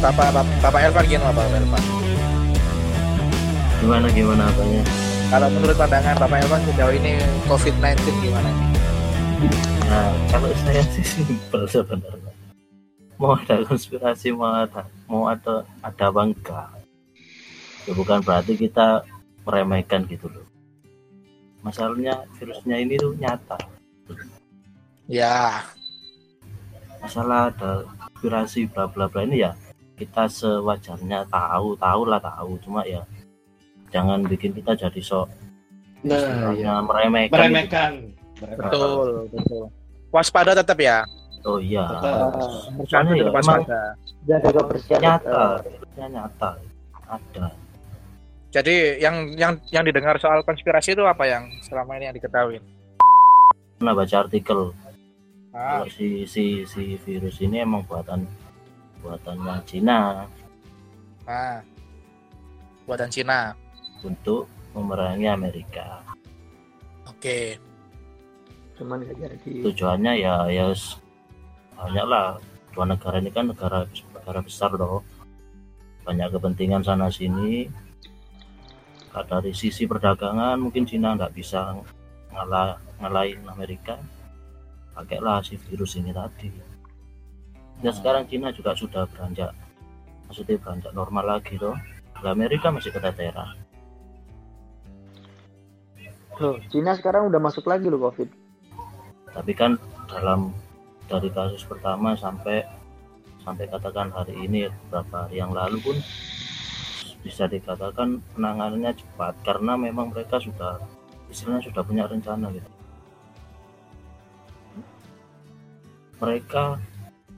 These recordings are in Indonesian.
Bapak Bapak, Bapak Elvan gimana Bapak Elvan? Gimana gimana apanya? Kalau menurut pandangan Bapak Elvan sejauh ini COVID-19 gimana? Nah, kalau saya sih simpel sebenarnya. Mau ada konspirasi, mau ada, mau ada, ada apa enggak? Ya bukan berarti kita meremehkan gitu loh. Masalahnya virusnya ini tuh nyata. Ya, Masalah ada konspirasi bla bla bla ini ya kita sewajarnya tahu, tahu lah tahu. Cuma ya jangan bikin kita jadi sok Nah, iya. meremehkan. Meremehkan. Betul, betul. Waspada tetap ya. Oh iya. Tetap. Soalnya ya Tetap emang waspada. Jaga kebersihan. nyata, virusnya nyata. Ada. Jadi yang yang yang didengar soal konspirasi itu apa yang selama ini yang diketahui? Pernah baca artikel Ah, kalau si si si virus ini emang buatan buatannya Cina ah. Buatan Cina. untuk memerangi Amerika. Oke. Cuman nggak jadi. Tujuannya ya ya s- banyak lah. Dua negara ini kan negara negara besar loh. Banyak kepentingan sana sini. Dari sisi perdagangan mungkin Cina nggak bisa ngalah ngalahin Amerika. Pakailah si virus ini tadi. Ya sekarang Cina juga sudah beranjak, maksudnya beranjak normal lagi loh. Lah Amerika masih keteteran. Loh, Cina sekarang udah masuk lagi loh COVID. tapi kan dalam dari kasus pertama sampai sampai katakan hari ini beberapa hari yang lalu pun bisa dikatakan penanganannya cepat karena memang mereka sudah istilahnya sudah punya rencana gitu mereka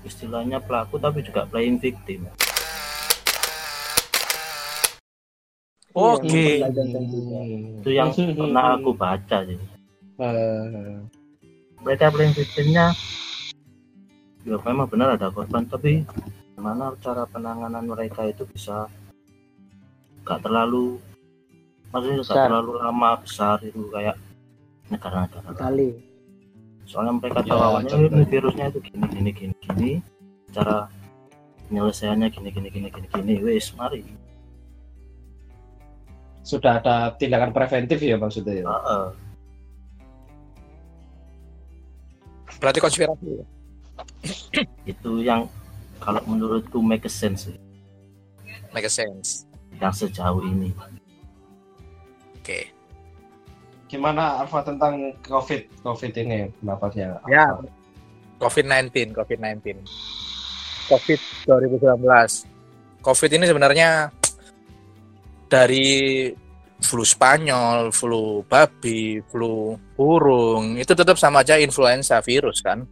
istilahnya pelaku tapi juga playing victim Oke. itu yang pernah aku baca sih Eh, mereka playing victimnya ya memang benar ada korban tapi gimana cara penanganan mereka itu bisa gak terlalu maksudnya gak Besar. terlalu lama besar itu kayak negara-negara lain. Soalnya mereka Ya, tahu awalnya contoh. ini virusnya itu gini gini gini gini cara penyelesaiannya gini gini gini gini gini wes mari sudah ada tindakan preventif ya maksudnya ya. Heeh. Berarti konspirasi. itu yang kalau menurutku make sense sih, Make sense. yang sejauh ini Oke. Gimana Alfa tentang COVID COVID ini pendapatnya? Ya. Alfa? COVID-19, COVID-19. COVID 2019. COVID ini sebenarnya dari flu Spanyol, flu babi, flu burung, itu tetap sama aja influenza virus kan.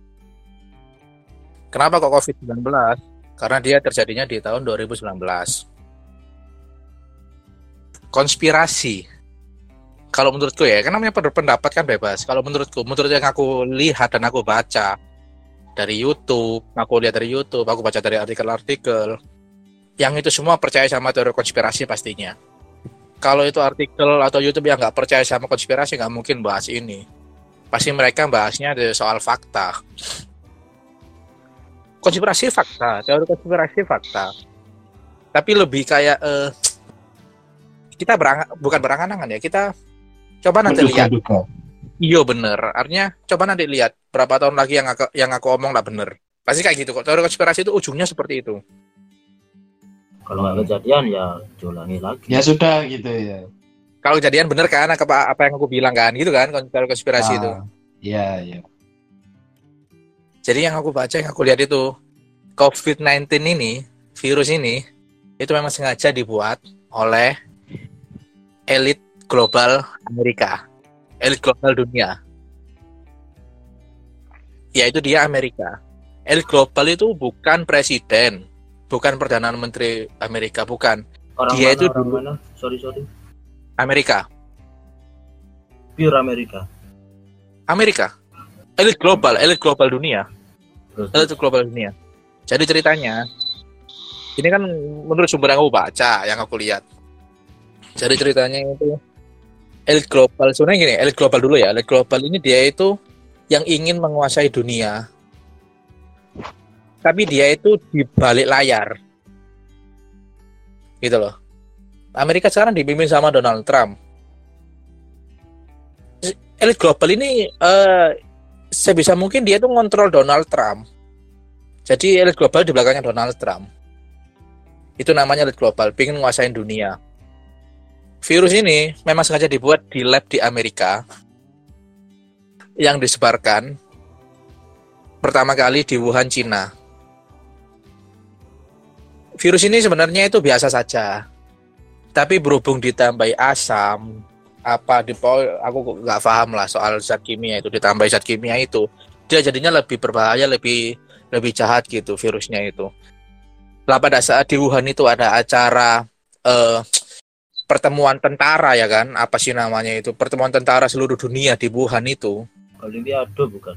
Kenapa kok COVID-19? Karena dia terjadinya di tahun 2019. Konspirasi. Kalau menurutku ya, karena namanya pendapat kan bebas. Kalau menurutku, menurut yang aku lihat dan aku baca, dari YouTube, aku lihat dari YouTube, aku baca dari artikel-artikel. Yang itu semua percaya sama teori konspirasi pastinya. Kalau itu artikel atau YouTube yang nggak percaya sama konspirasi nggak mungkin bahas ini. Pasti mereka bahasnya dari soal fakta. Konspirasi fakta, teori konspirasi fakta. Tapi lebih kayak eh, kita berang bukan berangan-angan ya, kita coba nanti lihat. Menduga-duga. Iya bener. Artinya coba nanti lihat berapa tahun lagi yang aku, yang aku omong lah bener. Pasti kayak gitu kok. Teori konspirasi itu ujungnya seperti itu. kalau nggak kejadian ya diulangi lagi Ya sudah gitu ya. Kalau kejadian bener kan apa, apa yang aku bilang kan gitu kan teori konspirasi itu. Ah, Iya, iya. Jadi yang aku baca yang aku lihat itu COVID-19 ini virus ini itu memang sengaja dibuat oleh elit global Amerika, elit global dunia. Yaitu dia Amerika. Elit global itu bukan presiden, bukan perdana menteri Amerika, bukan orang Dia mana, itu orang dulu- mana sorry sorry Amerika. pure Amerika Amerika. Elit global, elit global dunia. Elit global dunia. Jadi ceritanya, ini kan menurut sumber yang aku baca, yang aku lihat. Jadi ceritanya itu elit global, sebenarnya gini, elit global dulu ya. Elit global ini dia itu yang ingin menguasai dunia. Tapi dia itu di balik layar. Gitu loh. Amerika sekarang dipimpin sama Donald Trump. Elit global ini eh sebisa mungkin dia tuh ngontrol Donald Trump. Jadi elit global di belakangnya Donald Trump. Itu namanya elit global, pengen nguasain dunia. Virus ini memang sengaja dibuat di lab di Amerika yang disebarkan pertama kali di Wuhan, Cina. Virus ini sebenarnya itu biasa saja. Tapi berhubung ditambahi asam, apa di aku nggak paham lah soal zat kimia itu ditambahi zat kimia itu dia jadinya lebih berbahaya lebih lebih jahat gitu virusnya itu lah pada saat di Wuhan itu ada acara eh, pertemuan tentara ya kan? Apa sih namanya itu? Pertemuan tentara seluruh dunia di Wuhan itu. Olimpiade bukan?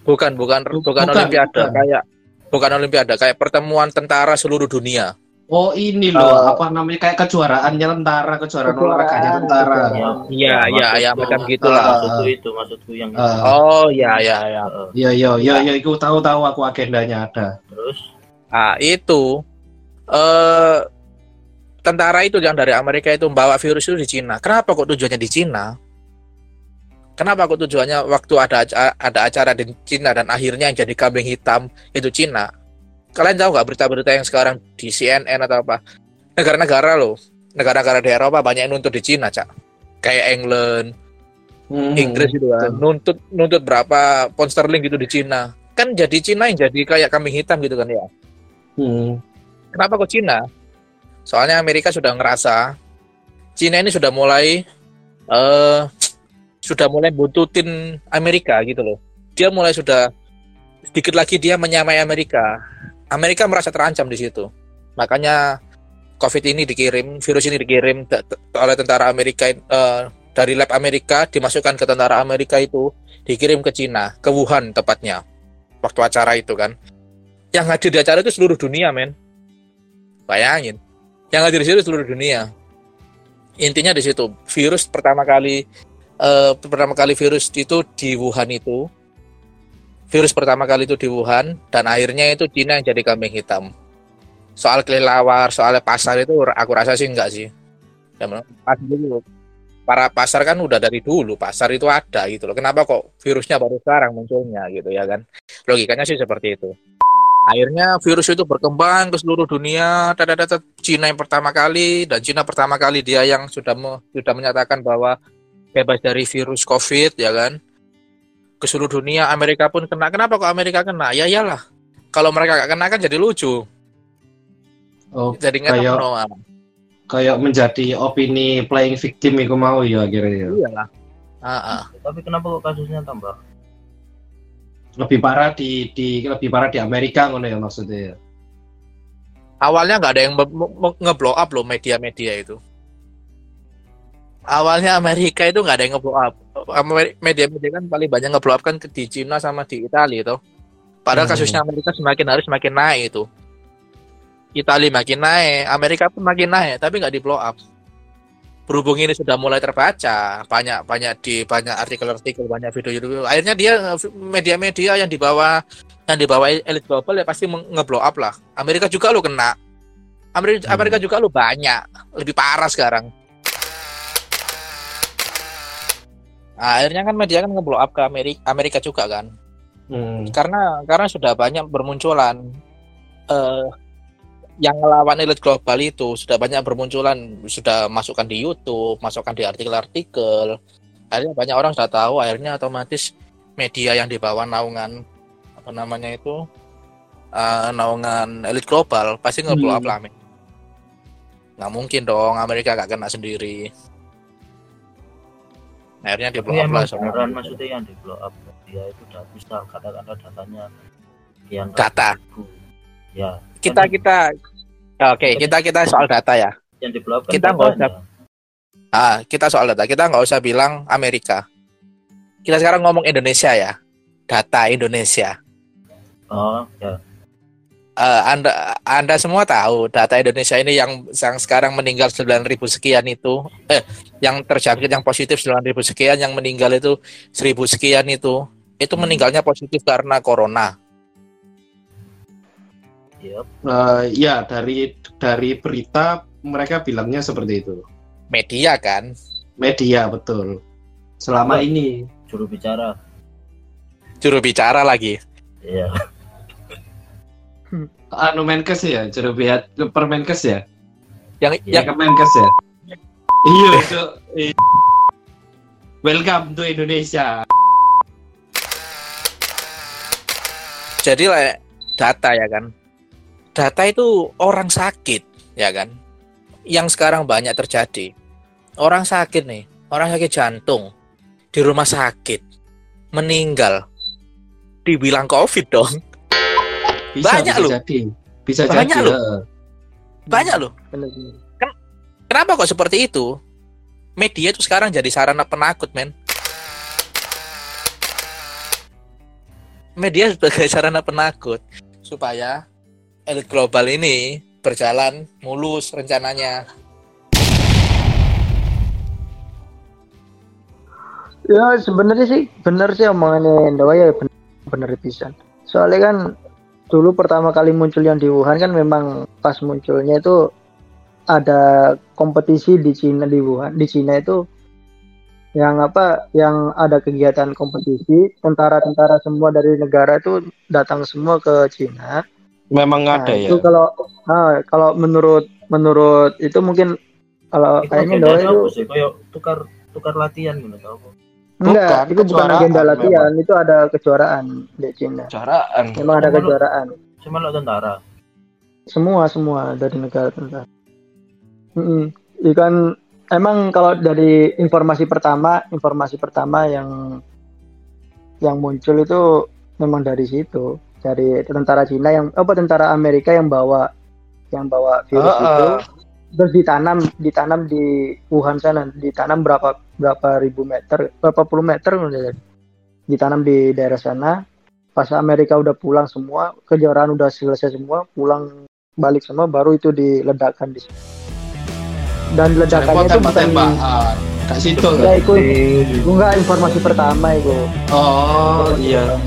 Bukan bukan bukan, Bukan, olimpiade. bukan. kayak bukan olimpiade. Kayak pertemuan tentara seluruh dunia. Oh ini loh, Eh, apa namanya? Kayak kejuaraannya tentara, kejuaraan Kejuaraan, olahraganya tentara. kejuaraan. Iya, iya, iya, maksudku- macam gitulah. maksudku itu maksudku yang itu. Eh, oh ya ya ya Iya iya iya iya, aku tahu tahu aku agendanya ada. terus? Ah, itu eh tentara itu yang dari Amerika itu membawa virus itu di Cina. Kenapa kok tujuannya di Cina? Kenapa kok tujuannya waktu ada ada acara di Cina dan akhirnya yang jadi kambing hitam itu Cina? Kalian tahu nggak berita-berita yang sekarang di CNN atau apa? Negara-negara loh, negara-negara di Eropa banyak yang nuntut di Cina, cak. Kayak England, Hmm. Inggris itu kan, nuntut nuntut berapa pound sterling gitu di Cina. Kan jadi Cina yang jadi kayak kambing hitam gitu kan ya. Hmm. Kenapa kok Cina? Soalnya Amerika sudah ngerasa Cina ini sudah mulai eh sudah mulai buntutin Amerika gitu loh. Dia mulai sudah sedikit lagi dia menyamai Amerika. Amerika merasa terancam di situ. Makanya COVID ini dikirim, virus ini dikirim oleh tentara Amerika eh, dari lab Amerika dimasukkan ke tentara Amerika itu dikirim ke Cina, ke Wuhan tepatnya. Waktu acara itu kan. Yang hadir di acara itu seluruh dunia, men. Bayangin. Yang hadir di situ seluruh dunia. Intinya di situ. Virus pertama kali eh, pertama kali virus itu di Wuhan itu. Virus pertama kali itu di Wuhan dan akhirnya itu Cina yang jadi kambing hitam. Soal kelelawar, soal pasar itu aku rasa sih enggak sih. Ya, pasar itu para pasar kan udah dari dulu pasar itu ada gitu loh. Kenapa kok virusnya baru sekarang munculnya gitu ya kan? Logikanya sih seperti itu. Akhirnya virus itu berkembang ke seluruh dunia. Dada Cina yang pertama kali dan Cina pertama kali dia yang sudah me- sudah menyatakan bahwa bebas dari virus COVID ya kan. Ke seluruh dunia Amerika pun kena. Kenapa kok Amerika kena? Ya iyalah. Kalau mereka gak kena kan jadi lucu. Oh, Jadi nggak Kayak- tahu kayak menjadi opini playing victim itu mau ya akhirnya. ya. Iyalah. Ah, ah. tapi kenapa kok kasusnya tambah Lebih parah di di lebih parah di Amerika ngono ya maksudnya. ya. Awalnya nggak ada yang nge-blow up loh media-media itu. Awalnya Amerika itu nggak ada yang nge-blow up. Media-media kan paling banyak nge-blow up kan di Cina sama di Italia itu. Padahal Hmm. kasusnya Amerika semakin hari semakin naik itu. Italia makin naik, Amerika pun makin naik, tapi nggak di-blow up. Berhubung ini sudah mulai terbaca, banyak banyak di banyak artikel-artikel, banyak video-video. Akhirnya dia media-media yang dibawa yang dibawa elit global ya pasti nge-blow up lah. Amerika juga lo kena. Amerika, Hmm. Amerika juga lo banyak, lebih parah sekarang. Nah, akhirnya kan media kan nge-blow up ke Amerika, Amerika juga kan. Hmm. Karena karena sudah banyak bermunculan eh yang ngelawan elit global itu sudah banyak bermunculan, sudah masukkan di YouTube, masukkan di artikel-artikel. Akhirnya banyak orang sudah tahu, akhirnya otomatis media yang di bawah naungan apa namanya itu eh, naungan elit global pasti nge-blow up Hmm. lah. men. Nggak mungkin dong Amerika gak kena sendiri. Akhirnya di blow up lah sama maksudnya yang di blow up dia itu udah bisa katakanlah datanya sekian Data. ribu. Ya. Kita kita. Oke kita kita soal data ya. Yang kan Kita nggak usah- ah kita soal data. Kita nggak usah bilang Amerika. Kita sekarang ngomong Indonesia ya. Data Indonesia. Oh ya. Eh, anda anda semua tahu data Indonesia ini yang yang sekarang meninggal 9.000 sekian itu. Eh yang terjangkit yang positif 9.000 sekian yang meninggal itu 1.000 sekian itu. Itu meninggalnya positif karena corona Yap. Eh, ya dari dari berita mereka bilangnya seperti itu. Media kan. Media betul. Selama Apa? ini Juru bicara. Juru bicara lagi. Iya. anu Menkes ya, juru biat Permenkes ya. Yang Iya. yang Ya Kemenkes ya. Iya itu. Welcome to Indonesia. jadi lah data ya kan. Data itu orang sakit ya kan. Yang sekarang banyak terjadi. Orang sakit nih, orang sakit jantung di rumah sakit meninggal. Dibilang Covid dong. Bisa, Banyak bisa loh. jadi. Bisa Banyak loh. Banyak loh. Bener. Kenapa kok seperti itu? Media itu sekarang jadi sarana penakut, men. Media sebagai sarana penakut supaya elit global ini berjalan mulus rencananya. Ya sebenarnya sih bener sih omongannya Endawa ya bener pisan. Soalnya kan dulu pertama kali muncul yang di Wuhan kan memang pas munculnya itu ada kompetisi di Cina di Wuhan di Cina itu yang apa yang ada kegiatan kompetisi tentara-tentara semua dari negara itu datang semua ke Cina. Memang Nah, ada ya. itu kalau ah, kalau menurut menurut itu mungkin kalau Itu kayaknya agendanya Endawa itu sih? Kayak tukar tukar latihan gitu enggak Bukan, itu bukan kejuaraan agenda memang. latihan itu ada kejuaraan di Cina. Caraan. Memang ada kejuaraan. Cuma lo tentara. Semua semua dari negara tentara. Mm Ikan emang kalau dari informasi pertama, informasi pertama yang yang muncul itu memang dari situ, dari tentara Cina yang apa tentara Amerika yang bawa yang bawa virus Ah, itu ah. terus ditanam ditanam di Wuhan sana, ditanam berapa berapa ribu meter, berapa puluh meter ditanam di daerah sana. Pas Amerika udah pulang semua, kejuaraan udah selesai semua, pulang balik semua, baru itu diledakkan di sini. Dan ledakannya itu bukan tembak-tembakan. Kak situ ya kan? itu enggak informasi pertama itu. Oh iya.